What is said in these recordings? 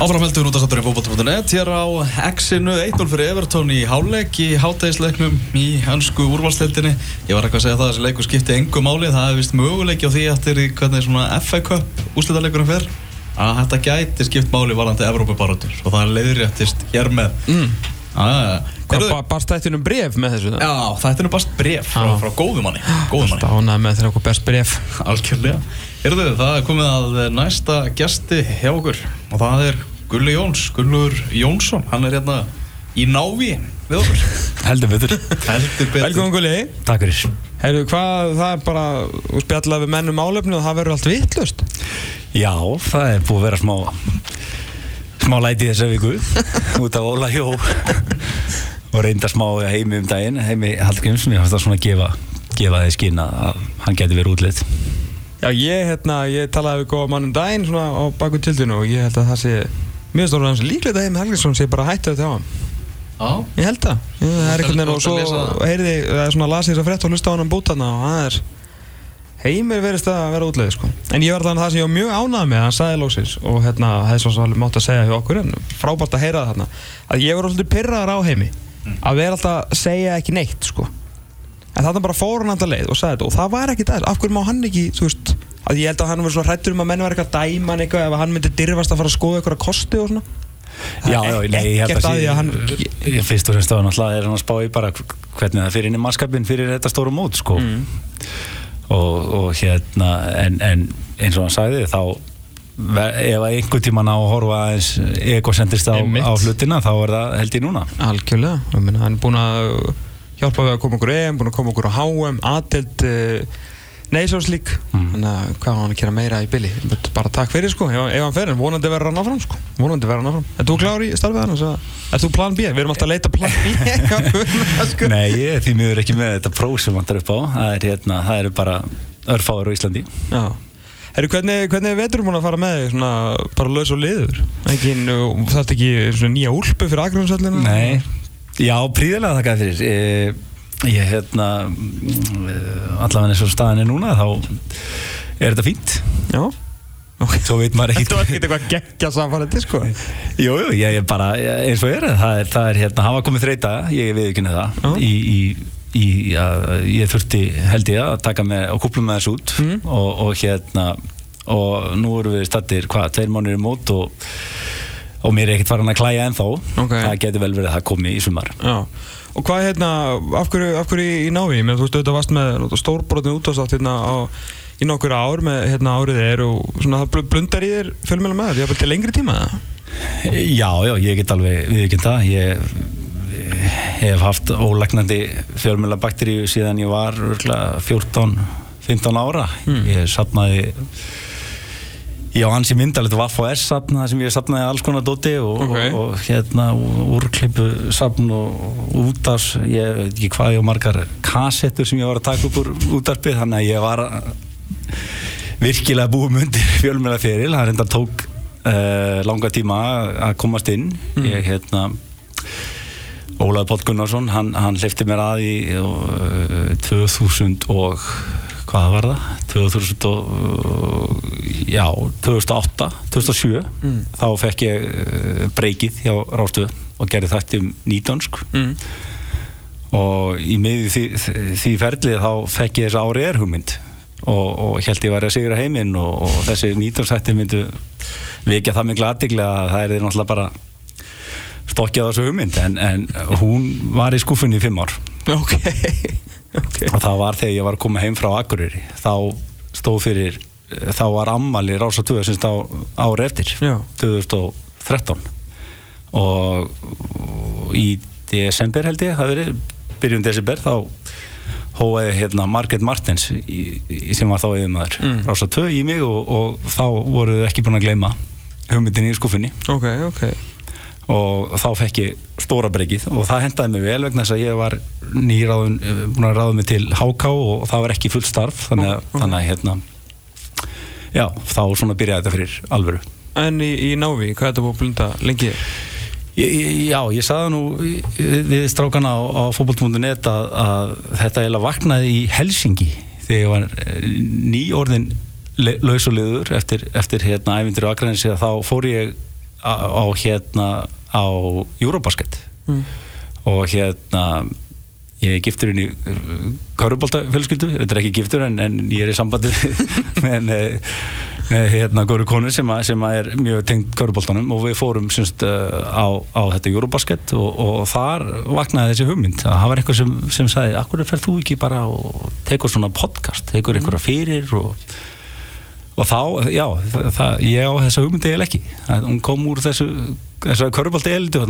Áframheldur út af satturinn fókbóta.net Hér á X-inu 1-0 fyrir Evertón í háleik í hátægisleiknum í hansku úrvalstildinni Ég var eitthvað að segja það að þessi leiku skipti engu máli Það hefði vist möguleiki á því eftir hvernig svona FA Cup úslítaleikunum fer að þetta gæti skipt máli varandi Evrópabarátur og það leiðréttist hér með. Mm. Hvað, ba barst þetta um bref með þessu? Já, er nú barst bref frá, frá góðumanni Alltaf ánæg með þeirra okkur best bref Algjörlega. Erðu, það er komið að næsta gæsti hjá okkur og það er Gulli Jóns, Gullur Jónsson hann er hérna í návi við okkur. Heldur betur. Heldur betur. Velkomin Gulli. Takk fyrir. Heyrðu, hvað, það er bara spjallaði við mennum álefni og það verður allt vittlust Já, það er búið að vera smá smá læti þessa viku. Út af Óla Jó. Og reynda smá heimi um daginn heimi Hallgrímsson, ég fannst það svona að gefa gefa þið skinn að hann geti verið útlitt Já, ég, hérna, ég talaði við góða mannum daginn svona á baku tildinu og ég held að það sé mjög stóður hans líklegt að heimi Hallgrímsson sé bara hættu þetta á hann Já. Ég held það, það er einhvern veginn og svo heyrði, það er svona lasið þess að frett og hlusta á hann um bútana og það er heimir verist að vera útleið sko. en ég var alveg það sem ég var mjög ánað með hann sagði lóksins og hérna það er svona mátt að segja hjá okkur en frábært að heyra það þarna að ég var alltaf pyrraðar á heimi að vera alltaf að segja ekki neitt sko. en þarna bara fór hann alltaf leið og sagði þetta og það var ekki það, af hverju má hann ekki þú veist, að ég held að hann var svona hrættur um að menn var eitthvað dæman eitthvað ef hann myndi dirfast að fara að skoða eitthvað kosti og svona. Já, já, nei, ég held að, að hann... ég fyrst og fremst að náttúrulega er hann að spá í bara hvernig það fyrir inn í mannskapin fyrir þetta stóru mót sko. Mm. og, og hérna en, en eins og hann sagði þá ef einhver tíma ná að horfa eins ekocentrist á, á hlutina þá er það held ég núna. Algjörlega, ég meina hann er búin að hjálpa við að koma okkur EM, búin að koma okkur á HM aðtelt uh, Neiðsóðslík mm. þannig að hvað var hann að gera meira í billi bara takk fyrir sko, ef, hann fer en vonandi verður hann áfram sko, vonandi verður hann áfram Er þú klár í starfið hann? Er þú plan B? Við erum alltaf að leita plan B sko. Nei, ég er því miður ekki með þetta próf sem hann tar upp á það er, hérna, það eru bara örfáður á Íslandi Já Herru, hvernig, hvernig vetur þú búin að fara með svona bara laus og liður? Engin, það er ekki svona nýja úlpu fyrir agrafsallina? Nei, já, príðilega þakka fyrir e ég hérna allavega eins og staðin er núna þá er þetta fínt. Já. Okay. Svo veit maður ekkert Þú ert ekkert eitthvað geggja samfærandi sko. Jújú, ég er bara eins og er það er, það er hérna, hafa komið þreita ég veit ekki neða það í, í, í, að, ég þurfti held ég að taka með og kúpla með þessu út. Mm. og, og hérna og nú eru við stattir hvað, tveir mánir í mót og, og mér er ekkert farin að klæja ennþá. Okay. það getur vel verið að það komi í sumar. Já Og hvað hérna, af hverju, af hverju í návi? Mér þú veist, auðvitað varst með stórbrotin útásátt hérna á, í nokkur ár með hérna árið þér og svona það blundar í þér fjölmjöla með þér, ég haf vel til lengri tíma það? Já, já, ég get alveg við ekki það, ég, ég hef haft ólegnandi fjölmjöla bakteríu síðan ég var 14-15 ára, mm. ég sapnaði Já, hans í myndalegt Vaff og S-sapn það sem ég sapnaði alls konar dóti og, okay. og, og hérna úrklippu sapn og útars ég veit ekki hvað ég og margar kassettur sem ég var að taka upp úr útarpið þannig að ég var virkilega búið myndir fjölmjöla feril það reynda tók uh, langa tíma að komast inn mm. ég hérna Ólaður Pótt Gunnarsson, hann, hann hlifti mér að í uh, 2000 og hvað var það? 2000 og, já, 2008 2007 mm. þá fekk ég uh, breykið hjá Rástuð og gerði þetta um nýdönsk mm. og í miði því, því ferlið þá fekk ég þess ári erhugmynd og, og held ég væri að sigra heiminn og, og þessi nýdönskætti myndu vikja það miklu aðdeglega að það er náttúrulega bara stokkjað þessu hugmynd. En, en hún var í skuffunni í fimm ár. Ok okay. og það var þegar ég var að koma heim frá Akureyri þá stóð fyrir þá var ammali Rása 2 semst á ári eftir Já. 2013 og í desember held ég það verið, byrjun desember þá hóaði hérna Marget Martins í, í, sem var þá yfirmaður mm. Rása 2 í mig og, og þá voruð ekki búin að gleyma hugmyndin í skuffinni ok, ok og þá fekk ég stóra breykið. Og það hendaði mig vel vegna þess að ég var nýraðun, búin að ráða mig til HK og það var ekki full starf. Þannig að, þannig að hérna já, þá svona byrjaði þetta fyrir alvöru. En í, í Návi, hvað er þetta búin að blunda lengið? Já, ég sagði nú við strákana á, á fókbalt.net að, að þetta eiginlega vaknaði í Helsingi þegar ég var eh, nýjórðin lausulegur eftir, eftir hérna ævindir og aðgræðinsi að þá fór ég á, á hérna á Eurobasket. Og hérna ég er giftur inn í Körubólta fjölskyldu, þetta er ekki giftur en, en ég er í sambandi með, hérna góru konu sem, að, sem að er mjög tengt Körubóltanum og við fórum semst uh, á, á þetta Eurobasket og, og þar vaknaði þessi hugmynd. Að það var eitthvað sem, sem sagði, akkur fer þú ekki bara og tekur svona podcast, tekur einhverja fyrir og og þá, já, það, ég á þessa hugmyndi eða ekki, það, hún kom úr þessu þessari körbaldi eldi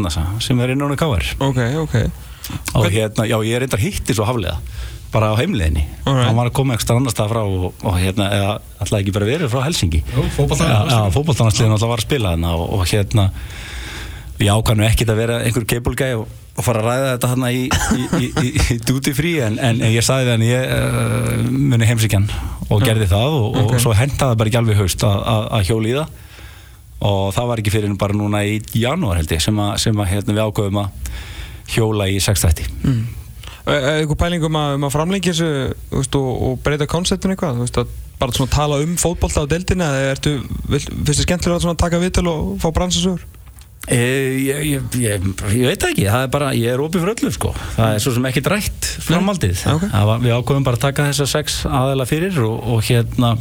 sem er innan á káar Ok, ok. Og hérna, já, ég er reyndar hitti svo haflega bara á heimleginni Alright. hann var að koma ekstra annar stað frá og, og hérna, eða alltaf ekki bara verið frá Helsingi fótboltanarliðin alltaf var að spila og, og hérna ég ákvæmnu ekkit að vera einhver keibulgæ og, og fara að ræða þetta hérna í, í, í, í, duty free en, en ég sagði við hann ég uh, muni heimsíkjan og gerði það og, Ok. og svo hentaði það bara ekki alveg haust að, að, að hjóli í það og það var ekki fyrir bara núna í janúar held ég sem að, sem að hérna, við ákveðum að hjóla í 630 mm. eitthvað pæling um að, um að framlengja þessu og, og breyta konceptinu eitthvað þú veist, að bara svona tala um fótbolta á deildina eða ertu, þið skemmtilega að taka viðtöl og fá bransasögur? E, ég, ég, ég, ég veit ekki, það er bara, ég er opið fyrir öllu sko. það er svo sem ekki drætt framaldið Nei, ok. Það var, við ákveðum bara að taka þessa sex aðeila fyrir og, og hérna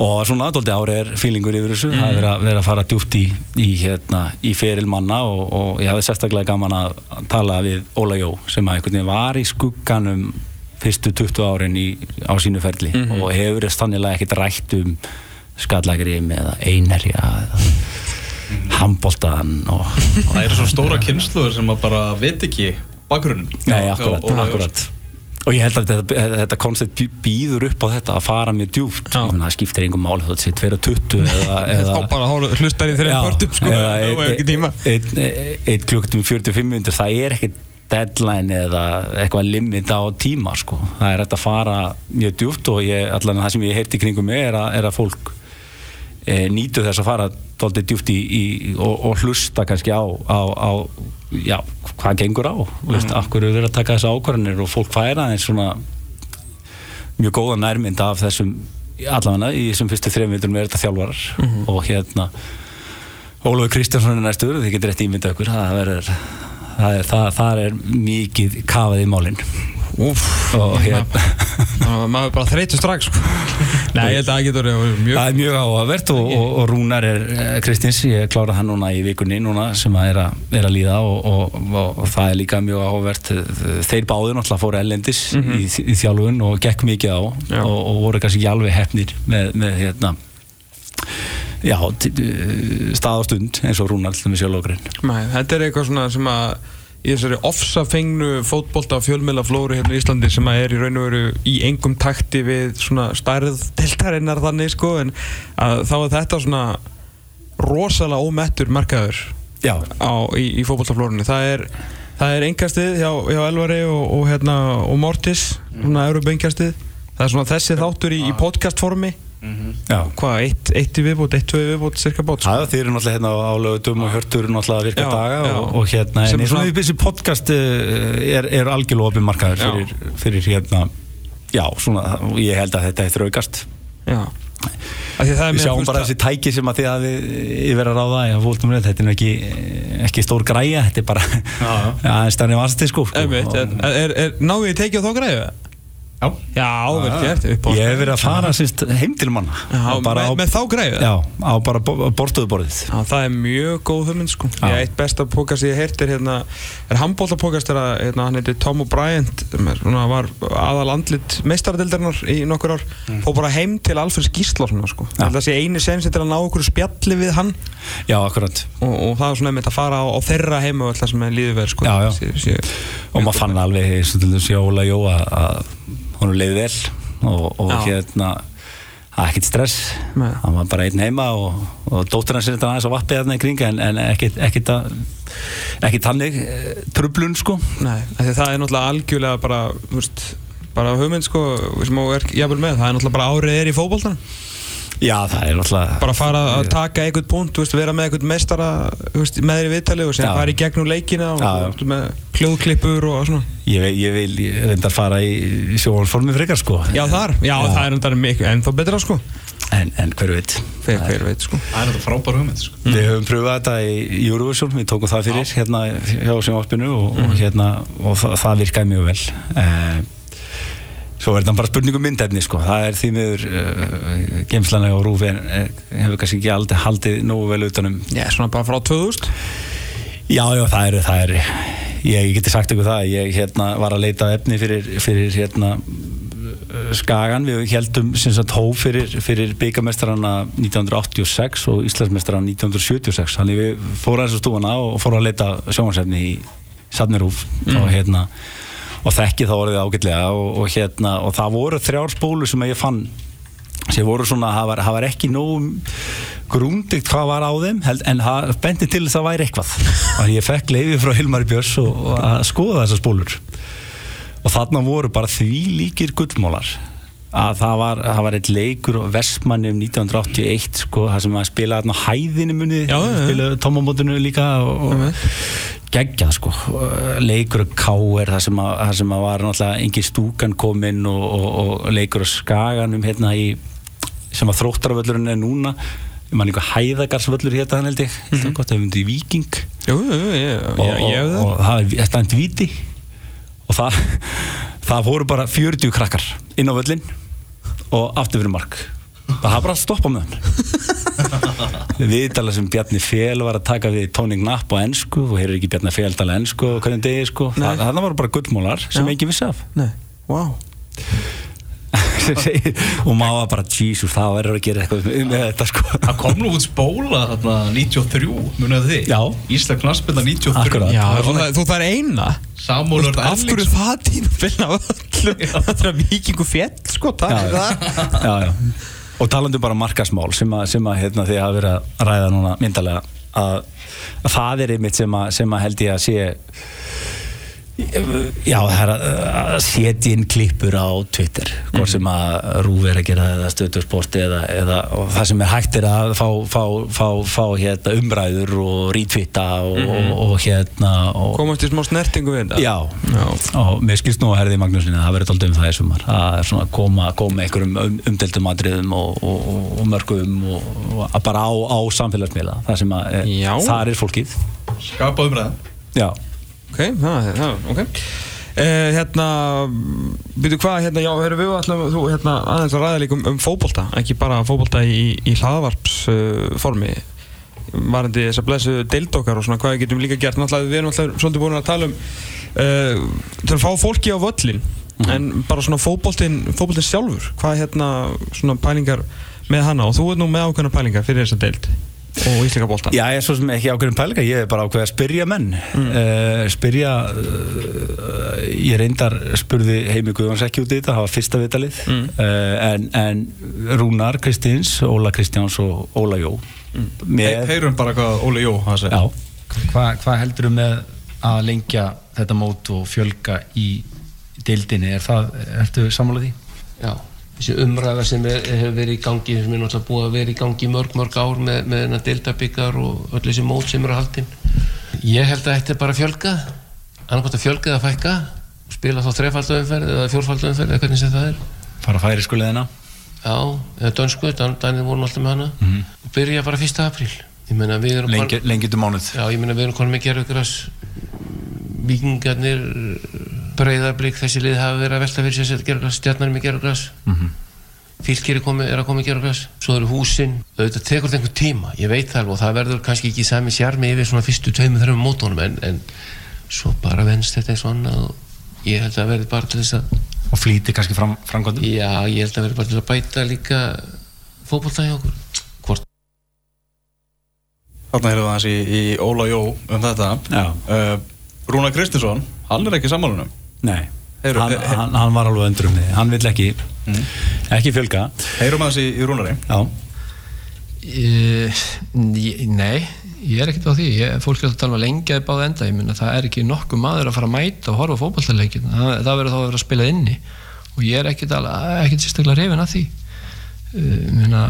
og svona aðdóldi ári er fílingur yfir þessu, það er verið að, verið að fara djúpt í, í, hérna, í feril manna og, og ég hafði sérstaklega gaman að tala við Óla Jó sem að einhvern veginn var í skugganum fyrstu 20 árin í, á sínu ferli og hefur þess þannig ekkert rætt um skallagrim eða einherja eða handbóltaðan og Það eru svo stóra kynsluður sem að bara veit ekki bakgrunin Nei, akkurat, akkurat. Og ég held að þetta, þetta koncept býður upp á þetta að fara mjög djúpt. Já. Ég meina, það skiptir þótt sér 2.20 eða, eða Þá bara hlustar í þeirra pörtum sko, eða það var ekki tíma. eitt klukkutum 45 minnur það er ekki deadline eða eitthvað limit á tíma sko. það er hægt að fara mjög djúpt og ég, allan það sem ég heyrti kringum mig er að, er að fólk e, nýtu þess að fara doldið djúpt í, í, og, og hlusta kannski á, á, á já, hvað gengur á mm. veist, af hverju er verið að taka þessa ákvarðanir og fólk færa eins svona mjög góða nærmynd af þessum allavega í þessum fyrstu þrejum vitur með þetta þjálfarar og hérna Ólafur Kristjánsson er næstur þið getur rétt ímyndað okkur það, verður, það, er, það, það er mikið kafað í málinn Úf, og hérna. maður bara þreytur strax sko. Nei, ég held að það getur mjög Það er mjög áhugavert og, og, og Rúnar er eh, Kristins, ég klára hann núna í vikunni núna sem að er að, er að líða og, og, og, það er líka mjög áhugavert. Þeir báður náttúrulega fóru ellendis í, í þjálfun og gekk mikið á og, og voru kannski ekki alveg hefnir með, með hérna já, stað á stund eins og Rúnar til með sjálfókurinn Nei, þetta er eitthvað svona sem að í þessari ofsafengnu fótbolta fjölmiðla flóru hérna í Íslandi sem er í raun og veru í engum takti við svona stærð deltarinnar þannig sko en þá er þetta svona rosalega ómettur markaður Já, á, í, í fótboltaflórunni. Það er, það er engastið hjá, hjá Elvari og, og, hérna, og Mortis svona Európa-engastið það er svona þessi þáttur í, í podcastformi já hvað, eitt, eitt í viðbót, eitt, tvö í viðbót cirka bót sko. Já, þeir eru náttúrulega hérna á lögutum og hörtur náttúrulega virka Já, daga já. og, og hérna, en svona svona- þessi podcast eh, er, er algjörlega opið markaður Já. fyrir, fyrir hérna já, svona, ég held að þetta eftir aukast Já því að Við sjáum bara að- þessi tæki sem að þið hafi yfir að ráða í að fólktum reynd, þetta er ekki, ekki stór græja, þetta er bara Já, já. aðeins stærni vasti sko. Er, náðu ég tekið á þá greiðu? Já Já, vel gert upp á- Ég hef verið að fara síst, heim til manna Já, með, á, með þá greiðu? Já, á bara borstuðuborðið Já, það er mjög góð hugmynd sko. Ég eitt besta pókast ég heirt er hérna er handbóltapókast hérna, hann heitir Tom O'Brien sem er, svona, var aðal andlit meistaradildarinnar í nokkur ár Mm. og bara heim til Alfred Gíslason sko. Það sé eini sensi til að ná okkur spjalli við hann Já, akkurat og, og það er svona einmitt að fara á, á þeirra heima og alltaf sem er líður verið sko. Já, já. sé, sé, og maður fann alveg hún leiði vel og, og hérna er ekkert stress. Nei. hann var bara einn heima og, og dóttir hans er þetta aðeins á vappi þarna í kring en, en ekkert ekkert að- ekkert þannig eh, trublun sko. Nei, það er náttúrulega algjörlega bara, þú veist, bara hugmynd sko, sem þú er jafnvel með, það er náttúrulega bara árið er í fótboltanum já það er náttúrulega bara fara að taka einhvern punkt þú veist, vera með einhvern meistara þú veist, með þér í viðtali og sem Já. fara í gegnum leikina og Já, já. þú veist, með hljóðklippur og svona. Ég, vil- ég vil reyndar fara í sjónformi frekar sko. Já þar, já, það er náttúrulega mikið ennþá betra sko. En, en hver veit? Hver, hver veit sko. Það er þetta frábær hugmynd sko. Við höfum pröfað þetta í Eurovision, við tókum það fyrir hérna hjá sjónvarpinu og, og, hérna, og það, það virkaði mjög vel. Eh, Svo er þetta bara spurningum myndefni sko, það er því miður uh, geimslanlega og rúfi en eh, hefur kannski ekki aldrei haldið nógu vel utanum Já, svona bara frá 2000 Já, já, það er, það er ég geti sagt ykkur það, ég hérna var að leita efni fyrir, fyrir hérna Skagan, við heldum sem sagt hóf fyrir, fyrir byggamestarana 1986 og Íslandsmestarana 1976, þannig við fórum aðeins á stúana og fórum að leita sjónvarsefni í Sadnirúf mm. og hérna og þekki þá orðið ágætlega og, og hérna og það voru þrjár spólu sem ég fann sem voru svona, það var, það var ekki nóg grúndikt hvað var á þeim held, en það bendi til þess að væri eitthvað. Og ég fekk leiði frá Hilmar Björns og, og að skoða þessar spólur. Og þarna voru bara því líkir gullmólar að það var, það var eitt leikur Vestmanni um 1981 sko, það sem að spila hérna hæðinu munið spila tómamótinu líka og, og geggjað sko. Leikur og káer það sem að, það sem að var náttúrulega engin stúkan kominn og, og, og leikur og skaganum hérna í sem að þróttarvöllurinn er núna. Mann einhver hæðagarsvöllur hérna held ég. Mm -hmm. gott að við myndum í Viking jú, jú, ég, og, og, það er eftir viti og það það voru bara 40 krakkar inn á völlin og aftur fyrir mark. Það hafði bara að stoppa með hann viðtala sem Bjarni Fél var að taka við tóning napp á ennsku og hér er ekki Bjarni Fél tala ennsku og hvernig degi sko. Þa, það var bara gullmólar sem Já. ekki vissi af. Nei, wow og maður bara Jesus, það verður að gera eitthvað með þetta sko. Það kom nú út spóla þarna 93, munið þið? Já. Ísland knastbyrna 93 Akkurat. Já, þú það er eina. Samúlur Af hverju það tíma finna öllum Það er vikingu fjell sko, það. Já, já og talandu bara markasmál sem að, sem að hérna, því að vera að ræða núna myndalega að, að það er einmitt sem að, sem að held ég að sé Já, það er að setja inn klippur á Twitter hvort sem að Rúf er að gera eða stöðtursporti eða, eða það sem er hægt er að fá, fá, fá, fá hérna, umræður og rítvitta og, mm -hmm. og, og hérna komast í smá snertingu við þetta já, já. og mér skilst nú að herði í Magnúsinni að það verður alltaf um það í sumar að er koma, koma einhverjum um, umdeltum atriðum og, og mörgum og bara á, á samfélagsmiðla það sem að já. það er fólkið skapa umræðan já Ok, það, það, ok. Eh, Hérna, byrju hvað, hérna, já, erum við alltaf, þú, hérna, aðeins að ræða líka um, um fókbólta, ekki bara fókbólta í, í hlaðvarpsformi. Uh, varandi þess að blessu deildokkar og svona, hvað við getum líka gert. Náttúrulega, við erum alltaf svolítið búin að tala um uh, til að fá fólki á völlin mm -hmm. en bara svona fókbóltin fókbóltin sjálfur, hvað hérna svona pælingar með hana? Og þú er nú með ákveðna pælingar fyrir þessa deild og íslika bóltan Já, ég er svo sem ekki ákveðin pælinga, ég er bara ákveð að spyrja menn mm. uh, spyrja uh, ég reyndar spurði Heimi Guðvans ekki út í þetta það var fyrsta vitalið mm. uh, en, en Rúnar Kristins Óla Kristjáns og Óla Jó mm. með... Heyrum bara hvað Óla Jó hafa segið Hvað hva heldur þú með að lengja þetta mót og fjölga í deildinni, er það, ertu sammálað því? Já þessi umræða sem er, hefur verið í gangi sem er náttúrulega búið að vera í gangi mörg mörg ár með, með þennan deltabyggar og öll þessi mót sem eru að haldinn ég held að þetta er bara að fjölga annarkvæmt að fjölga eða fækka spila þá þrefaldauðumferð eða fjórfaldauðumferð eða hvernig sem það er. Fara færi skuleðina já, eða dönsku, dænir voru alltaf með hana. Mm -hmm. og byrja bara 1. apríl. Lengjum til mánuð. Já, ég menna við erum konum með gerðugras vikingarnir breyðarblik þessi lið hafa verið að velta fyrir sér gerðugræs, stjarnar með gerðugræs mm -hmm. fylgir er að koma í gerðugræs svo eru húsin, þetta tekur þetta einhver tíma ég veit það alveg og það verður kannski ekki sami sjarmi yfir svona fyrstu tveimur þrjum mótónum en, en svo bara venst þetta eins og ég held að verði bara til þess að og flíti kannski fram, framkvæmdum? Já, ég held að verði bara til að bæta líka fókbóltæði okkur. Hvort Þarna erum við aðeins í, í Óla Jó um þetta. Uh, Rúna Kristinsson, hann er ekki sammálunum Nei, Heyru, hann, he hann, hann var alveg öndur um því, hann vill ekki mm. ekki fjölga. Heyrum að þessi í rúnari. Já. E, Nei, ég er ekkert á því. Ég, fólk er að tala um að lengja upp á það enda. Ég minna það er ekki nokkuð maður að fara að mæta og horfa fókbaltarleikin, það, það verður þá að vera að spila inni. Og ég er ekkert ekkert sérstaklega reyfin að því. Uh, minna,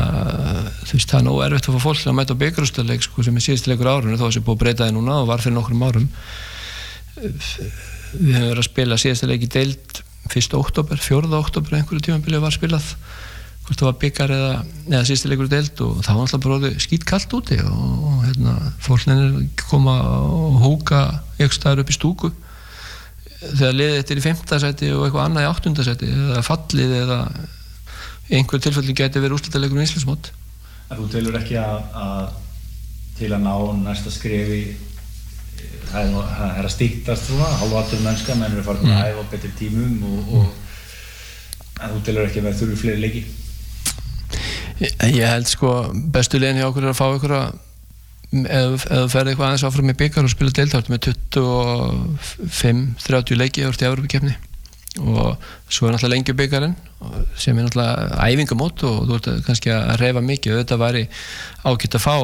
þú veist það er nógu erfitt að fá fólk að mæta á byggarústarleik sko, sem er síðustileikur árunni þó að það sé búið að breyta það núna og var fyrir nokkrum árum. Uh, við hefum verið að spila síðasta leiki deild 1. oktober, 4. oktober einhverju tímanbili var spilað hvort það var byggar eða, eða sístilegur deild og það var alltaf bara skýt kallt úti og, hérna, fólk nefnir koma og hóka ykkur staður upp í stúku þegar liðið er í femtasæti og eitthvað annað í áttundasæti eða fallið eða einhver tilfellin geti verið úrslutalegur í Íslandsmót Þú telur ekki að, að til að ná næsta skrefi það er, það er að stýttast svona, halvatur mennska menn eru farin að æfa betri tímum og, og en þú telur ekki að það þurfi fleiri leiki. Ég, ég held sko bestu liðin hjá okkur er að fá ykkur að ef þú ferði eitthvað aðeins áfram í byggar og spila deiltátt með 25-30 leiki árt í Európa-kefni og svo er náttúrulega lengju byggarinn sem er náttúrulega æfingamót og þú ert kannski að reyfa mikið. Og þetta væri ágætt að fá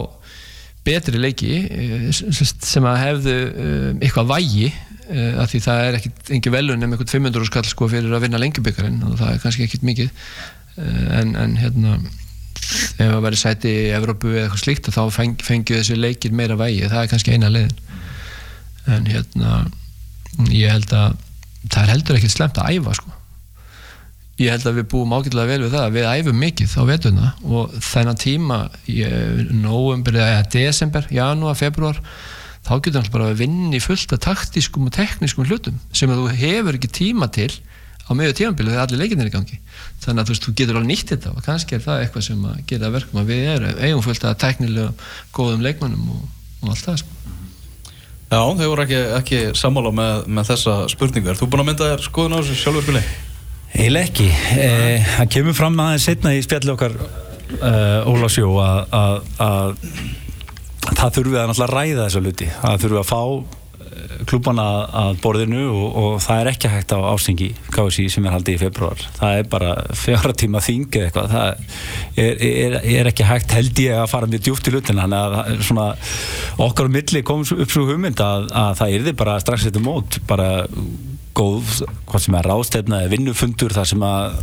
betri leiki eh, sem að hefðu eh, eitthvað vægi eh, af því það er ekkit engi velun um eitthvað 500 skall sko fyrir að vinna lengjubikkarinn og það er kannski ekkit mikið. En, en hérna ef það væri sæti í Evrópu eða eitthvað slíkt þá feng, fengju þessi leikir meira vægi. Það er kannski eina leiðin. En hérna ég held að það er heldur ekkit slemt að æfa sko ég held að við búum ágætilega vel við það við æfum mikið á vetuna og þennan tíma í november eða desember, janúar, februar þá getur hann bara að vinna í fullt af taktískum og teknískum hlutum sem þú hefur ekki tíma til á meðu tímanbílu þegar allir leikinnir er í gangi þannig að þú, veist, þú getur alveg nýtt þetta og kannski er það eitthvað sem að gera verkum að við erum eigum fullt af teknilega góðum leikmannum og, og allt það sko. Já, þau voru ekki, ekki sammála með, með þessa spurningu Er þú búinn að mynda skoðun á þessu sjálfur? Eiginlega ekki. Eh, það kemur fram aðeins setna í spjalli okkar uh, Ólásjó að, að, að það þurfi að náttúrulega ræða þessa luti. Það þurfi að fá klúbana að borðinu og, og það er ekki hægt á ástingi KSI sem er haldið í februar. Það er bara fjara tíma þingi eitthvað. Það er, er, er ekki hægt held ég að fara mjög djúft í lutin. Þannig að svona, okkar á milli kom upp svo hugmynd að, að það er bara strax þetta mót. Bara góð, hvað sem er ráðstefna eða vinnufundur þar sem að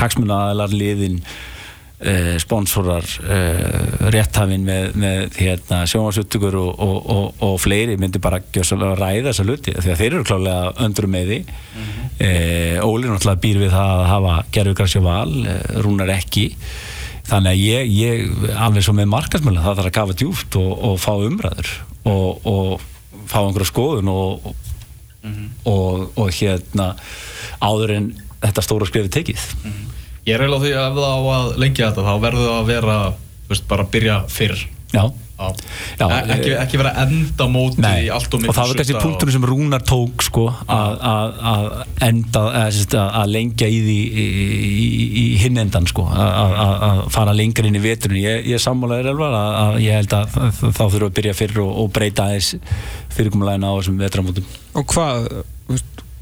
hagsmunaaðlar liðin eh, sponsorar eh, rétthafinn með, með hérna, sjónvarsuttugur og, og, og, og fleiri myndi bara ræða þessa luti því að þeir eru klálega öndrum með því mm -hmm. eh, Óli náttúrulega býr við það að hafa gerfugrassja val rúnar ekki þannig að ég, ég alveg svo með markasmjöla það þarf að gafa djúft og fá umræður og fá einhverja skoðun og Mm -hmm. og, og hérna áður en þetta stóra skrifi tekið mm -hmm. Ég er reyna á því að ef það á að lengja þetta þá verður það að vera veist, bara að byrja fyrr Já, Já. E ekki, ekki vera enda móti nei, í allt og og það var kannski punktunum sem Rúnar tók sko, að enda að lengja í því í, í, í hinn endan sko, að fara lengur inn í veturinn. Ég, ég sammálaði reyna að ég held að þá þurfum við að byrja fyrr og, og breyta aðeins fyrirkomulegina á þessum vetramótum Og hvað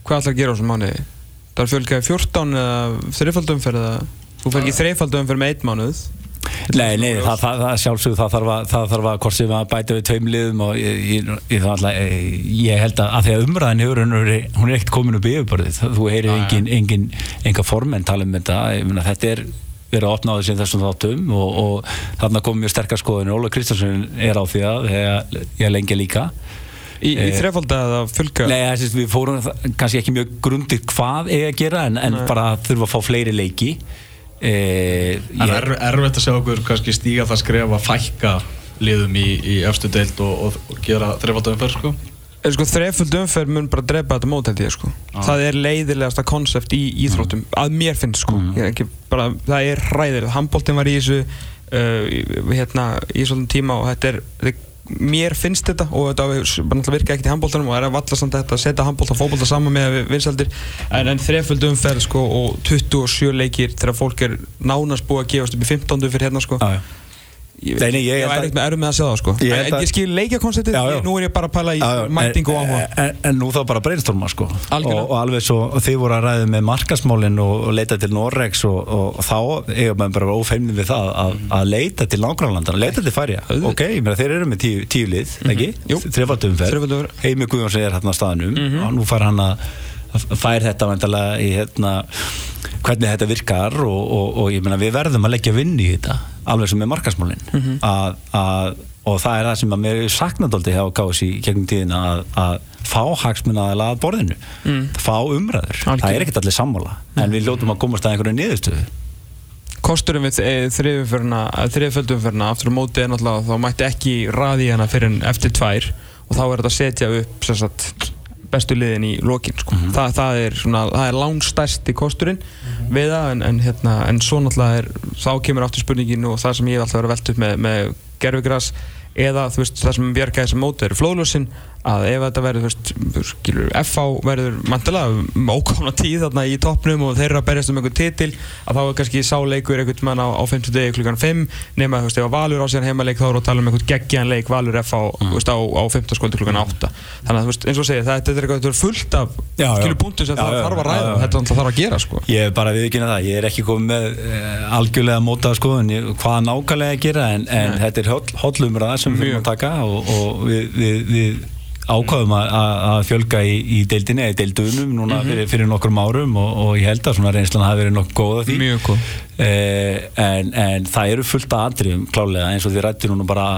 hvað ætlar að gera á þessum mánu? Það er fjölgæði 14 eða þreifaldumferð þú fer ekki þreifaldumferð með eitt mánuð Nei, nei, það, það, það sjálfsögðu það þarf að, það þarf að hvort sem að bæta við tveim liðum og ég, ég, ég, alltaf, ég held að að því að umræðin hefur hún er ekkert komin upp í yfirborðið. Þú heyrir engin, engin, enga formen tala um þetta, ég meina þetta er verið að opna á þessi þessum þáttum og, og þarna kom mjög sterkar skoðinu Óla Kristjánsson er á því að ég lengja líka. Í, í þrefalda eða fylgja? Nei, þess, við fórum kannski ekki mjög grundið hvað er að gera en, en bara þurfa að fá fleiri leiki. Eh, það er erfitt að sjá okkur kannski stíga það skref að fækka liðum í, í efstu deilt og, og gera þrefald umferð sko? sko þrefald umferð mun bara drepa þetta mót held ég sko ah. það er leiðilegasta konsept í íþróttum mm. að mér finnst sko mm. bara, það er ræðilegt, handbóltinn var í þessu uh, hérna í svona tíma og þetta er, þetta er mér finnst þetta og þetta virka ekkert í handbóltanum og það er að valla samt þetta að setja handbólta og fókbólta saman með vinsaldir en, en þreföldu umferð sko og 27 leikir þegar fólk er nánast búið að gefast upp í 15. fyrir hérna sko ah, Nei, nei, ég, er ekkert með erum með að segja það sko. Ég, en, ég skil leikjakonseptið, nú er ég bara að pæla í mætingu og áhuga. en, en, nú þá bara breynstorma sko. Og, og alveg svo, þið voru að ræða með markasmálinn og, og leita til Norregs og, og þá er maður bara ófeimnið við það að, að leita til nágrannlandana, leita til færja ok, ég meina þeir eru með tíu, tíu lið, mm -hmm. ekki? Þrefaldumferð, Heimi Guðjónsson er hérna á staðnum. Mm -hmm. og nú fær hann að fær þetta vantilega í hérna hvernig þetta virkar og, og, og ég meina við verðum að leggja vinn í þetta alveg sem með markasmálinn mm -hmm. að, að, og það er það sem að mér er saknadóldi hjá Gási í gegnum tíðin að, að fá hagsmunnaðila að borðinu mm. fá umræður, Alkjörn. það er ekkert allir sammála mm. en við ljótum að komast að einhverju niðurstöðu kosturinn við þriðföldumferna aftur á móti er náttúrulega þá mætti ekki raði hana fyrir eftir tvær og þá er þetta að setja upp sagt, bestu liðin í lokin sko. Mhm. Þa, það er, er langstærsti kosturinn við það en, en, hérna, en svo náttúrulega er, þá kemur aftur spurningin og það sem ég hef alltaf verið að velta upp með, með gerfigras eða veist það sem bjarga þessum móti eru flóðlösin að ef þetta verður, FH verður mantilega ókomna tíð þarna í toppnum og þeir eru að berjast um einhvern titil að þá er kannski sáleikur einhvern mann á, á 50 degi klukkan 5 nema þú veist, ef að Valur á síðan heimaleik þá eru að tala um einhvern geggjan leik Valur FH mm. á, á 15 skvöldi klukkan 8 þannig að þú veist, eins og segja, þetta er eitthvað þetta er fullt af skilur punktum sem Já, það þarf að ræða. já, já. þetta þarf að gera sko. Ég hef bara viðkynna það, ég er ekki komið með uh, algjörlega mótað skoðun. Hvað nákvæmlega að gera en, en þetta er hollumræða sem við að ákvaðum að, að að fjölga í, í deildinni eða deildunum núna fyrir, fyrir nokkrum árum og, og ég held að svona reynslan hafi verið nokkuð góð af því. Mjög góð. eh, en, en það eru fullt af atriðum klálega eins og því rættir núna bara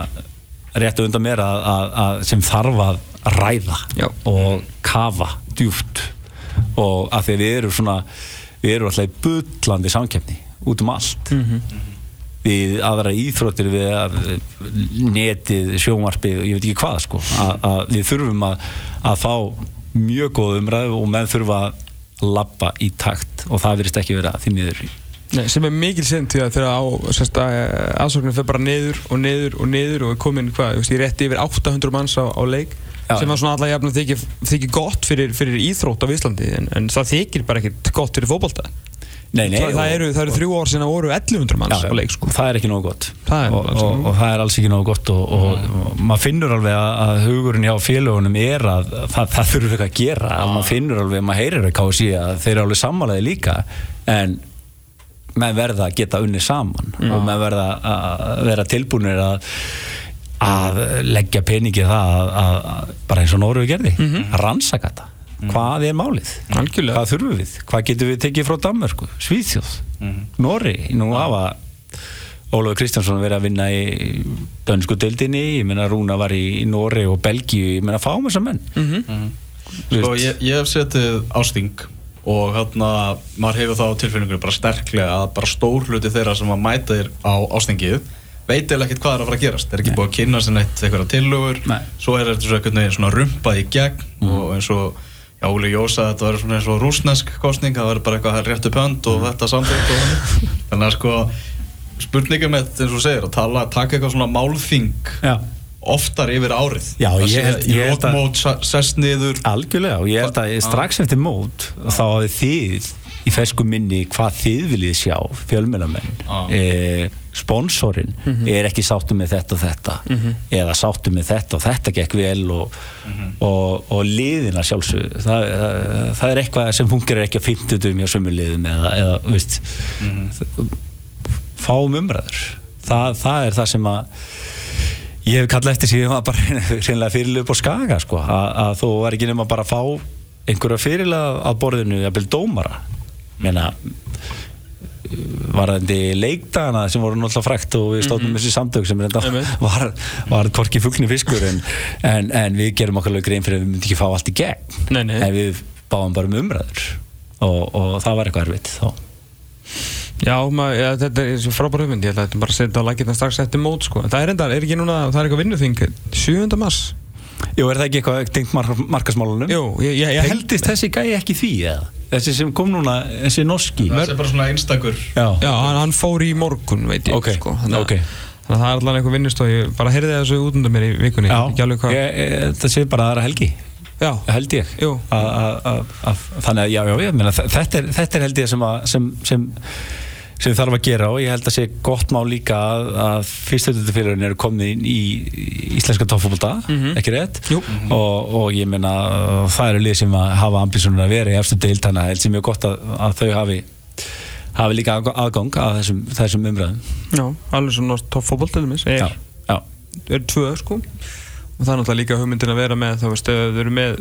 rétt undan mér að, að, að sem þarf að ræða Já. og kafa djúft og að því að við erum svona við erum alltaf í bullandi samkeppni út um allt við aðra íþróttir við að, netið, sjónvarpið ég veit ekki hvað sko. Að, að við þurfum að, að fá mjög góð umræðu og menn þurfa að labba í takt og það verðist ekki vera því miður. Nei, sem er mikil sinn til að þegar á sérst, aðsóknir fyrir bara niður og niður og niður og er komin hvað, ég rétti yfir 800 manns á, á leik Já. sem var svona alltaf jafn að þykir, gott fyrir, fyrir íþrótt á Íslandi en, en það þykir bara ekkert gott fyrir fótbolta Nei, nei, það, eru, það eru þrjú ár sinna voru 1100 manns Já, á leik sko. það er ekki nógu gott. Það er og, og, og það er alls ekki nógu gott og, og, maður finnur alveg að, hugurinn hjá félagunum er að það, það þurfur eitthvað að gera. Að maður finnur alveg, maður heyrir að KSI að þeir eru alveg sammálaði líka en menn verða að geta unni saman og menn verða að vera tilbúinir að að leggja peningi það að, að, bara eins og Nóru gerði að rannsaka þetta hvað er málið, Algjörlega. hvað þurfum við? Hvað getum við tekið frá Danmörku, Svíþjóð. Nóri, nú hafa Ólafur Kristjánsson verið að vinna í dönsku deildinni, ég meina Rúna var í, í Nóri og Belgíu, ég meina fáum þessar menn. Sko, ég, ég hef setið ásting og hérna, maður hefur þá á tilfinningunni bara sterklega að bara stór hluti þeirra sem að mæta þér á ástingið veit eða ekkert hvað er að fara að gerast. Er ekki búið að kynna sér neitt eitthvað tillögur. Nei. svo er þetta svona rumpað í gegn og eins og Óli Jósa þetta verður svona eins og rúsnesk kostning það verður bara eitthvað réttu pönd og þetta samþykkt og þannig. Þannig að sko spurningum með eins og segir að tala, taka eitthvað svona málþing Já. oftar yfir árið. Já, Að ég held- í að- lokmót sa- sest niður. Algjörlega og ég held að strax eftir mót þá hafið þið í fesku minni hvað þið viljið sjá fjölmennamenn e, sponsorinn er ekki sáttu með þetta og þetta. Eða sáttu með þetta og þetta gekk vel og, og, og liðina sjálfsög það, það, það er eitthvað sem fungerir ekki að 50 hjá sömu liðum eða, eða veist. Fáum umræður. Það, það er það sem að ég hef kallað eftir síðan að bara fyrirlega upp á skaga sko, að, að þú var ekki bara að fá einhverja fyrirlega að borðinu jafnvel dómara. Meina varðandi leikdagana sem voru náttúrulega frækt og við stóðum þessi samtök sem reynda Einmitt. var, var hvorki fuggni fiskur en, en, en við gerum okkur alveg grein fyrir að við myndum ekki fá allt í gegn Nei, nei. en við báum bara um umræður og, og það var eitthvað erfitt þá Já, maður, ja, þetta er svo frábær hugmynd, ég ætla að þetta bara að setja á lakirna strax eftir mót, sko. Það er enda, er ekki núna, það er eitthvað vinnuþing, 7. mars. Jú, er það ekki eitthvað tengt mark markasmálunum? Jú, ég, ég, ég Heldist þessi gæi ekki því eða? Þessi sem kom núna, þessi norski það er bara svona einstakur Já, Já, hann, hann fór í morgun, veit ég, Ok, sko. Þannig, að- ok. þannig að það er allan eitthvað vinnustof, ég bara heyrði þessu út undan mér í vikunni. Já. Ekki alveg hvað. Ég, ég, það sé bara aðra helgi Já, held ég. A- a- a- a- þannig að já, já, ég meina, er, þetta er held ég sem, að, sem, sem sem þarf að gera og ég held að sé gott má líka að, að fyrstöldufélagin eru komið inn í íslenska toppfólta, ekki rétt Jú. og, og ég meina uh, það eru lið sem að hafa ambísunum að vera í eftir deild þannig að held sem er gott að, að þau hafi hafi líka aðgang- að þessum, þessum umræðum já, alveg svona já, Er, er tvö, sko. Og það er náttúrulega líka hugmyndin að vera með, þá veist, ef þau eru með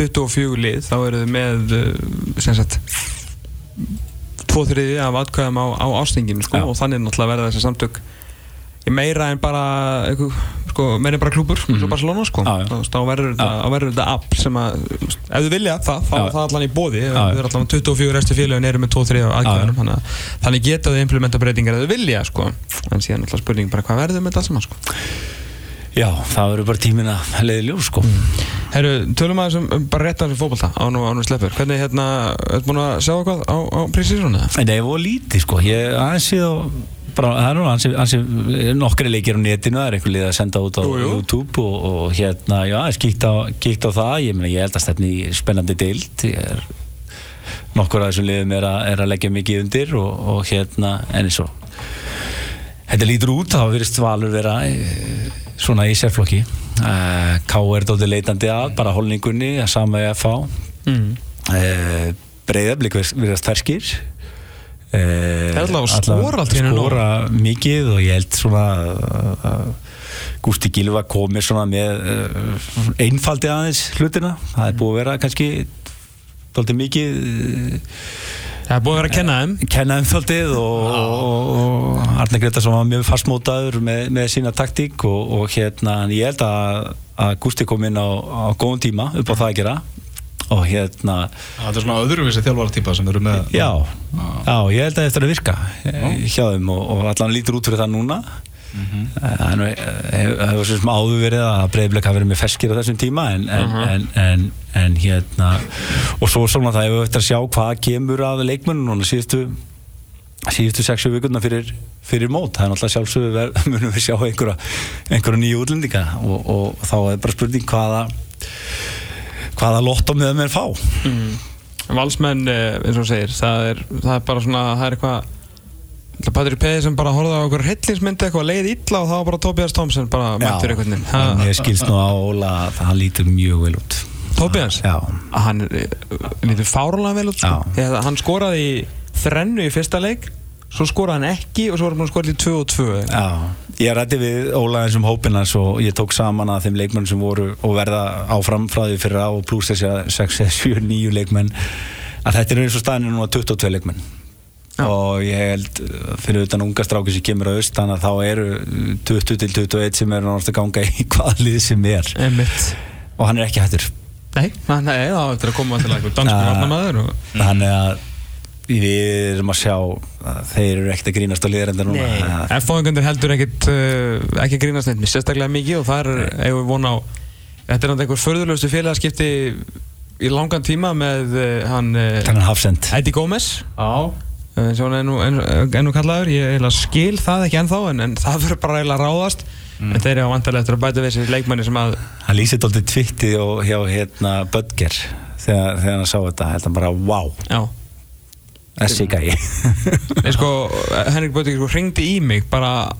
24 lið, þá eru þau með, uh, sem sagt, tvo þriði af atkvæðum á, á ástinginu, sko. Og þannig náttúrulega verða þessi samtök meira en bara sko, meira en bara klúpur mm -hmm. Barcelona sko. Já, já. Þú þá verður þetta, app sem að þú ef þið vilja það, þá er það allan í bóði við erum allan 24 restu félögin eru með 2-3 aðgjöðunum þannig, þannig geta þau implementa breytingar ef þið vilja sko. En síðan alltaf spurning bara hvað verður með þetta sko Já, það verður bara tímin að leiði ljós sko. Herru, tölum aðeins um, um bara rétt aðeins um fótbolta án og án og sleppur. Hvernig hérna, ertu búin að sjá eitthvað á, á prísísónu? En það er voru lítið sko. Ég aðeins síðan bara, það er nú ansi, ansi nokkri leikir á netinu, það er einhver lið að senda út á Jú, jú. YouTube og, og hérna, já, ég kíkt á, kíkt á það, ég meina, ég held að stefni í spennandi deild, ég er nokkur af þessum liðum er, er að leggja mikið undir og, og hérna, en eins og þetta lítur út, þá virðist Valur vera eh, svona í sérflokki uh, K er dóttir leitandi að, bara holningunni, að sama í FH Mm. uh, Breiðablík virðast ferskir uh, Þeir ætla að skora allt í einu nóg. skora mikið og ég held svona uh, Gústi Gilva komir svona með uh, einfaldi aðeins hlutina það er búið að vera kannski dálítið mikið Það er búin að vera að kenna þeim. Kenna um þáldið og, og, og Arne Gretarsson var mjög fastmótaður með, með sína taktík og, og hérna ég held að, að Gústi kom inn á, á góðum tíma upp á það að gera. Og hérna Það er svona öðruvísi þjálfara sem eru með Já, já, ég held að eftir að virka hjá þeim og, og allan lítur út fyrir það núna Það hefur svo sem áður verið að breyfleik hafa verið með feskir á þessum tíma en, en, en, en, en hérna og svo svona það hefur eftir að sjá hvað kemur af leikmennum núna síðustu síðustu 6 vikundar fyrir, fyrir mót. Það er náttúrulega sjálfsögur ver, munum við sjá einhverja, einhverja nýju útlendinga og, og þá er bara spurning hvaða hvaða lotto með þeim er fá. Valsmenn, eh, eins og segir það er, það er bara svona, það er eitthvað Patrik Peði sem bara horfði á okkur hellingsmyndi eitthvað leið illa og þá var bara Tobias Thompson bara mættur einhvern veginn. Ha- ég skilst nú á Óla að hann lítur mjög vel út. Tobias? Já, að hann eh, lítur fárlega vel út sko. Já. Þegar hann skoraði í þrennu í fyrsta leik svo skoraði hann ekki og svo var hann búinn að skora í 2 og 2 já. Ég rætti við Óla eins um hópin hans og ég tók saman að þeim leikmenn sem voru og verða áfram frá því fyrir á pluss þessi 6, 7, 9 leikmenn að þetta er eins og staðinu núna 22 leikmenn Já. og ég held fyrir utan unga stráki sem kemur á austan að þá eru 20 til 21 sem eru náttúrulega að ganga í hvaða lið sem er. Einmitt. Og hann er ekki hættur. Nei, nei, það var eftir að koma til eitthvað dansku Ja. varnamaður og... þannig að við erum að sjá að þeir eru ekkert að grínast á liðarenda núna. Að- F-fóðingundir heldur ekkit uh, ekki að grínast neitt, sérstaklega mikið og það er, eigum við von á þetta er náttúrulega einhver förðurlöstu félagskipti í langan tíma með uh, hann uh, hafsend. Eddie Gómez Já. uh, sem hann er nú, enn, enn kallaður. Ég skil það ekki ennþá en, en það verður bara eiginlega ráðast. En þeir eru á vantarlega eftir að bæta við þessi leikmanni sem að hann lýsið alltaf tvittið og hjá hérna Böttger þegar, þegar hann sá þetta. Held hann bara wow, já, þessi gæi. Sko, Henrik Bötting sko, ringdi í mig bara,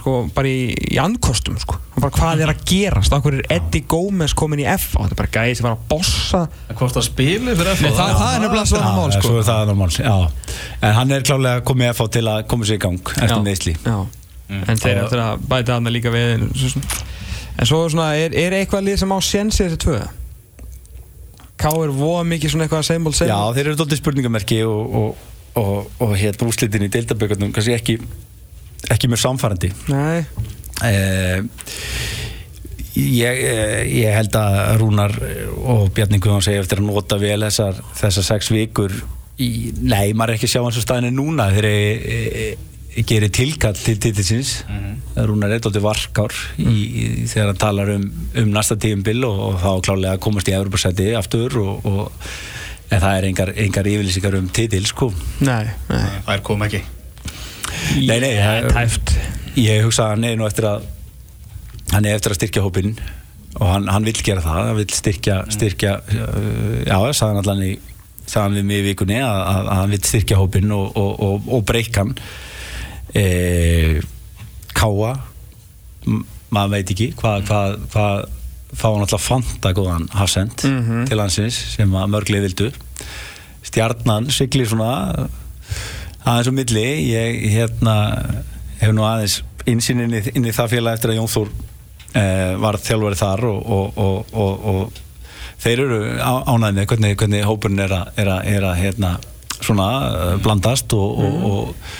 sko, bara í, í andkostum sko. Bara hvað er að gerast okkur er Eddie Gómez komin í F og þetta er bara gæði sem var að bossa Hvort það spili fyrir FH Nei, það, það er nefnilega svona mál sko. svo er það normál já. en hann er klálega komið að fá til að koma sér í gang eftir meðsli já. en þeir eftir að bæta hann líka við en svo, en svo er, svona, er, er eitthvað lið sem á sénsi þessi tvö K er voða mikið svona eitthvað same old same já, þeir eru doldið spurningamerki og, og, og, og hérna úrslitin í deildabökurnum kannski ekki, ekki mjög samfærandi Nei, Eh, ég, eh, ég held að Rúnar og Bjarni Guðan segja eftir að nota vel þessar, þessar sex vikur í, nei, maður er ekki að sjá hans á staðinu núna þegar ég, ég, ég gerir tilkall til titilsins. Rúnar er dóttir varkár í, í, þegar hann talar um, um næsta tíumbil og, og þá klálega komast í Evropasæti aftur og, og en það er engar, engar yfirlýsingar um titil sko. Nei, nei. Það er kom ekki Nei, nei, Það er tæft Ég hugsa að hann er nú eftir að hann er eftir að styrkja hópinn og hann, hann vill gera það, hann vill styrkja, styrkja uh, já, sagði hann allan í sagði hann við mig í vikunni að, að, að hann vill styrkja hópinn og, og, og, og breyka hann. E, Káa m- maður veit ekki hvað hvað, hvað fá hann alltaf fanta góðan hafsend Mhm. til hansins sem að mörglið vildu. Stjarnan siglir svona aðeins á milli ég hérna hef nú aðeins insýn inn, inn í það félag eftir að Jón Þór eh, var þjálfari þar og, og, og, og, og þeir eru á- ánægðir með hvernig, hvernig hópurinn er að, er að, er að hérna, svona uh, blandast og, og, og,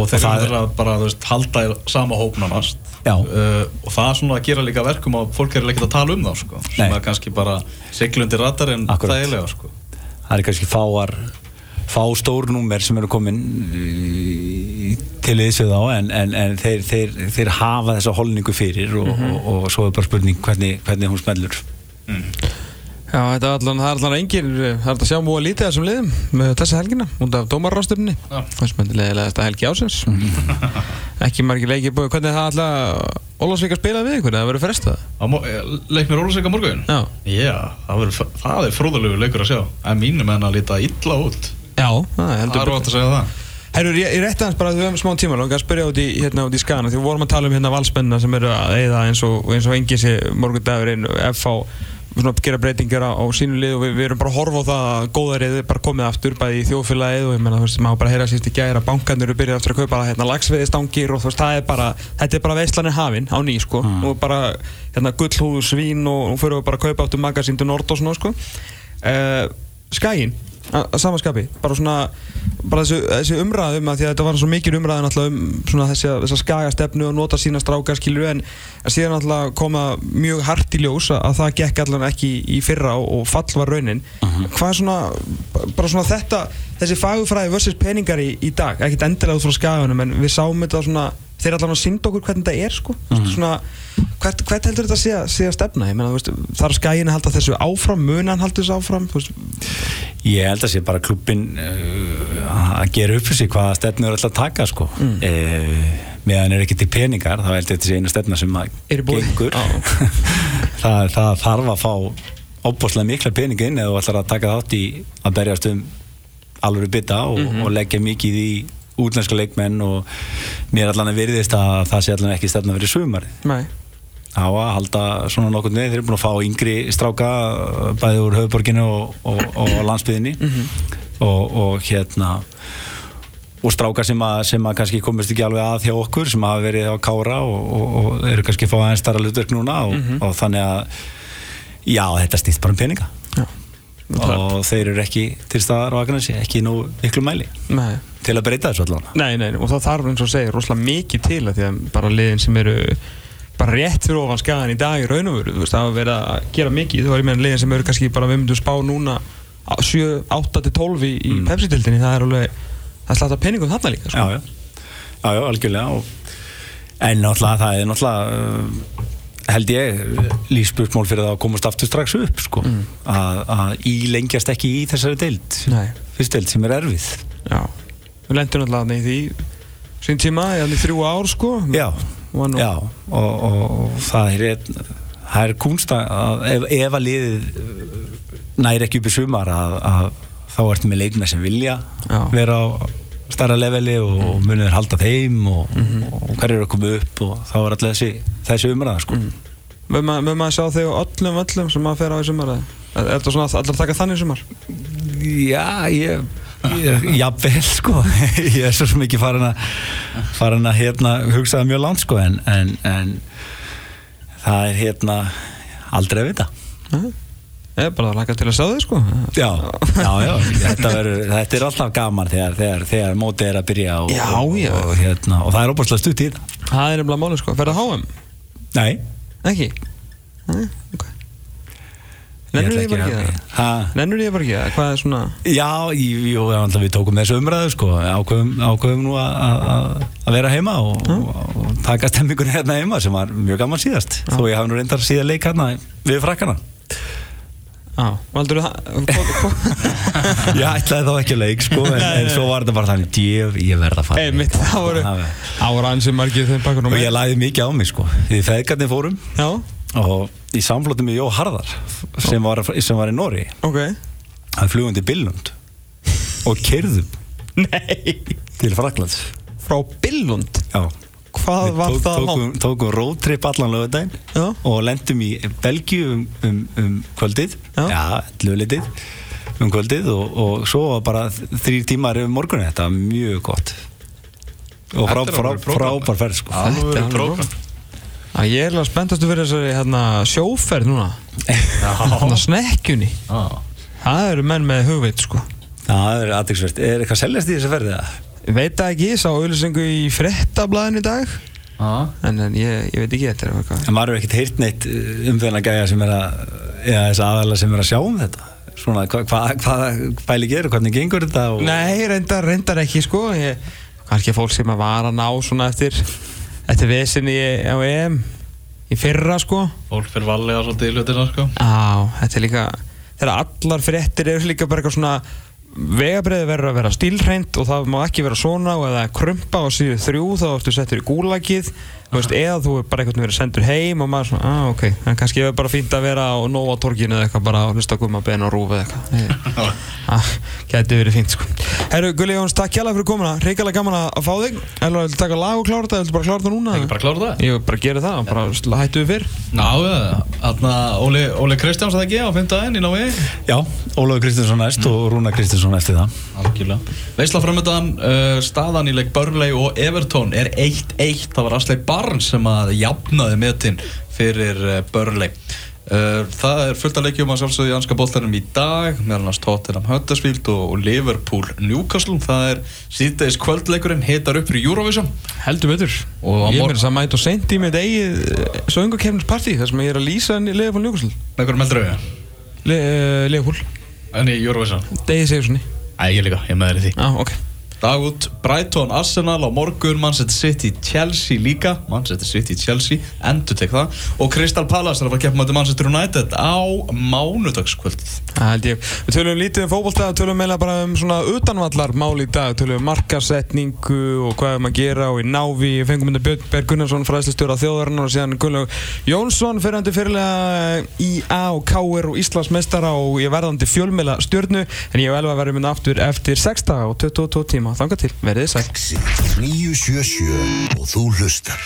og þeir það eru að bara, veist, halda í sama hópnanast Já. uh, og það er svona að gera líka verkum að fólk er ekki að tala um það sko. sem er kannski bara siglundi ratar en Akkúrat. þægilega sko. það er kannski fáar fá stórnúmer sem eru komin til þessu þá en, en, en þeir, þeir, þeir hafa þessa holningu fyrir og, og, og svo er bara spurning hvernig, hvernig hún smellur. Já, þetta er allan, það er allan engin, það er að sjá múið lítið af þessum liðum með þessa helgina, út af dómarrástöfni Já. þessum er leðilegasta helgi ásins ekki margir leikir búið hvernig er það alltaf Ólafsvík að spila við ykkur, það verður frestað? Á eh, leik mér Ólusleika morgun? Já, Já, það, verður, það er fróðalegu leikur að sjá. En mínum en að líta illa út já, það er það heldur ótt að segja það. Herru, ég, ég rétti hans bara að við höfum smá tíma og að spyrja út í, hérna, út í skana því við vorum að tala um hérna valsmennina sem eru að eyða eins og, eins og engi sé morgundagurinn FH svona gera breytingar á, á sínu lið og við, við erum bara að horfa á það að góða reyði bara komið aftur bæði í þjóðfélagið og ég menna þú veist maður bara að heyra sýst í gæra bankarnir eru byrjað aftur að kaupa hérna lagsveiðistangir og þú veist það er bara þetta er bara veistlanir hafin á ný sko. Mm. og bara hérna gullhúðu svín og, og fyrir við bara að kaupa aftur magasín til Nord og svona sko. Uh, Skæin að að sama skapi bara svona bara þessi, þessi umræðum að því að þetta var svo mikil umræðin alltaf um svona þessi, þessa skagastefnu og nota sína strákar skilur en síðan alltaf koma mjög hart í ljós að, að það gekk allan ekki í fyrra og, og fall var raunin. Hvað er svona bara svona þetta þessi fagufræði versus peningar í, í dag ekkert endilega út frá skaganum en við sáum þetta svona þeir allan að synda okkur hvernig þetta er sko. Svona hvert, hvert heldur þetta sé, að- sé að stefna? Ég meina þarf skagin að halda þessu áfram? Munan halda þessu áfram? Ég held að sé bara klubbin uh, að gera upp fyrir sig hvaða stefnu er alltaf að taka sko. Mm. meðan er ekki til peningar þá held ég að þetta sé eina stefna sem að gengur. Það, það þarf að fá óbúslega mikla peninga inn eða þú ætlar að taka þátt í að berjast um alveg bytta og, og leggja mikið í útlenska leikmenn og mér allan að virðist að það sé allan ekki stefna fyrir sumari. Nei. Á að halda svona nokkurn veginn þeir eru búin að fá yngri stráka uh, bæði úr höfuborginu og, og, og landsbyðinni og, og hérna og strákar sem að, sem að kannski komist ekki alveg að hjá okkur sem hafa verið á kára og, og, og eru kannski að fá aðeins starra hlutverk núna og, og þannig að já, þetta stýst bara um peninga. Og þeir eru ekki til staðar á Akranessi, ekki nú miklu mæli Nei. til að breyta þessu allan Nei, nei, og það þarf eins og segir rosalega mikið til að því að bara liðin sem eru bara rétt fyrir ofan skagan í dag í raun og veru, þú veist, það verið að gera mikið þú ég meina liðin sem eru kannski bara við myndum spá núna á 7, 8 til 12 í, í Mm. Pepsi-dildinni, það er alveg það er slætt að peningum þarna líka, sko. já, já, já, já, algjörlega og, en náttúrulega það er náttúrulega held ég lífspursmál fyrir það að komast aftur strax upp sko, að, að ílengjast ekki í þessari deild. Nei, fyrst deild sem er erfið. Já. Við lendum alltaf í því sín tíma, í alveg þrjú ár, sko. Já, nú- já. og, og, og það er það er kunst að ef, ef að liðið uh, næri ekki upp í sumar að, að þá ertu með leikmenn sem vilja Já. vera á starra leveli og, og munið er halda þeim og, og hver eru að koma upp og þá er alltaf þessi, þessi umræða sko. Mögum maður maður sjá þig á öllum öllum sem maður fer á í sumar? Er þetta svona að allar taka þannig sumar? Já, ég jafnvel sko ég er svo ekki farin að farin að hérna hugsaða mjög langt sko en, en, en það er hérna aldrei að vita Ég er bara að laka til að sjá þig, sko. Já, já, já. Þetta, verður, þetta er alltaf gaman þegar, þegar, þegar mótið er að byrja og, Já, og, já. og, hérna, og það er óbúrslega stutt í þetta Það er nefnilega máli, sko. Ferða HM? Nei, Ekki? Nei, ok. Nennur því bara ekki það? Nennur því bara ekki það? Hvað er svona Já, jú, við tókum þessu umræðu sko, ákveðum, ákveðum nú að- vera heima og, og, og taka stemmingunni hérna heima sem var mjög gaman síðast. Þó ég hafi nú reyndar síðan leik hérna við frakkana Já, valdur það? Ég ætlaði þá ekki að leik sko en, en svo var þetta bara þannig ég, ég verð að fara Ei, mitt, það voru Það ansið margir þeim bakkur og ég lagði mikið á mig sko. Því feðgarnir fórum. Já, og í samflóttum með Jó Harðar sem var, sem var í Nóri ok. Hann flugum til Billund. Og kerðum Nei. Til Fraklands Frá Billund? Já Hvað Við var tók, það tókum, langt? tókum roadtrip allan lögudaginn Já. og lendum í Belgíu um, um, um kvöldið Já. já, löglitið um kvöldið og, og svo var bara þrýr tímar yfir morgunni, þetta var mjög gott og frá, frá, frábær ferð sko. Þetta er. Æ, Ég er alveg spenntastu fyrir þessari hérna, sjóferð núna Hérna snekkjunni. Það eru menn með hugveit sko það er aðeinsvert. Er eitthvað seljast í þessu ferði það? Veit það ekki, ég sá auðlýsingu í frettablaðin í dag Já. En, en ég, ég veit ekki, þetta er eitthvað En maður er ekkert heyrt neitt um þennan gæja sem er að, eða þess aðalega sem er að sjá um þetta. Svona, hvað hva, hva, hva pæli gerir, hvernig gengur þetta? Og... Nei, reyndar, reyndar ekki sko ég, Kannski fólk sem að var að ná svona eftir Eftir vesinni á EM Í fyrra sko Fólk fyrir valega svolítið í hlutina sko. Á, þetta er líka Þegar allar fréttir eru líka bara eitthvað svona Vegabreiði verður að vera stílhreint og það má ekki vera svona og eða krumpa á síðu þrjú þá ertu settur í gúlagið veist, eða þú er bara einhvern veginn sendur heim og maður svona, ah ok, en kannski er bara fínt að vera á Nova torginu eða eitthvað bara að hlusta að gumma beina og rúfi eða eitthvað. Ah, Gæti verið fínt sko. Herru, Gulli Jóns, takk hjálpa fyrir komuna. Reyngarlega gaman að fá þig. Eller viltu taka lag og klára þetta, viltu bara klára þetta núna? Ekki bara klára það? Ég vil bara gera það, bara hættu við fyrr. Já, þarna Óli, Óli Kristjáns að það ekki á fymtaðinn í Nói Já, Ólafur Kristinsson næst og Rúna Kristinsson eftir það. Algjörlega. Veisla framöndan, uh, staðan í leik Burnley og Everton er 1-1 Það var Asley Barnes sem að jafnaði metin fyrir uh, Burnley. Uh, Það er fullt að leikjum að sjálfsögðu í anska boltanum í dag meðal hans Tottenham Huddersfield og, Liverpool Newcastle. Það er síðdeis kvöldleikurinn hitar upp fyrir Eurovision. Heldur betur. Og Ég mor- er þess að mæta og sendi í mitt eigið söngakefnisparti þar sem ég er að lýsa henni Leifur Njókusl Með hverjum heldur auðvitað Leifur, En í Eurovision? Degi Sigurssoni Æ, ég líka, ég með þér í því. Já, ok Dag út, Brighton, Arsenal á morgun Manchester City, Chelsea líka. Manchester City, Chelsea, endur tek það. Og Crystal Palace er að fara að keppa mæti Manchester United á mánudagskvöldið Það held ég. Við tölum lítið um fótbolta Tölum meila bara um svona utanvallar mál í dag. Tölum um markasetningu og hvað er maður að gera og í návi. Við fengum mynda Björn Gunnarsson fræðslistjóra þjóðarinnar og síðan Gunnlaug Jónsson fyrirhandi fyrirlega IA og KR og Íslands mestara og ég verðandi fjölmeila stjörnu en ég og Elva verðum mynda aftur eftir 6 daga og 22 tíma Þanga til, verðið sæl. Exit 977 og þú hlustar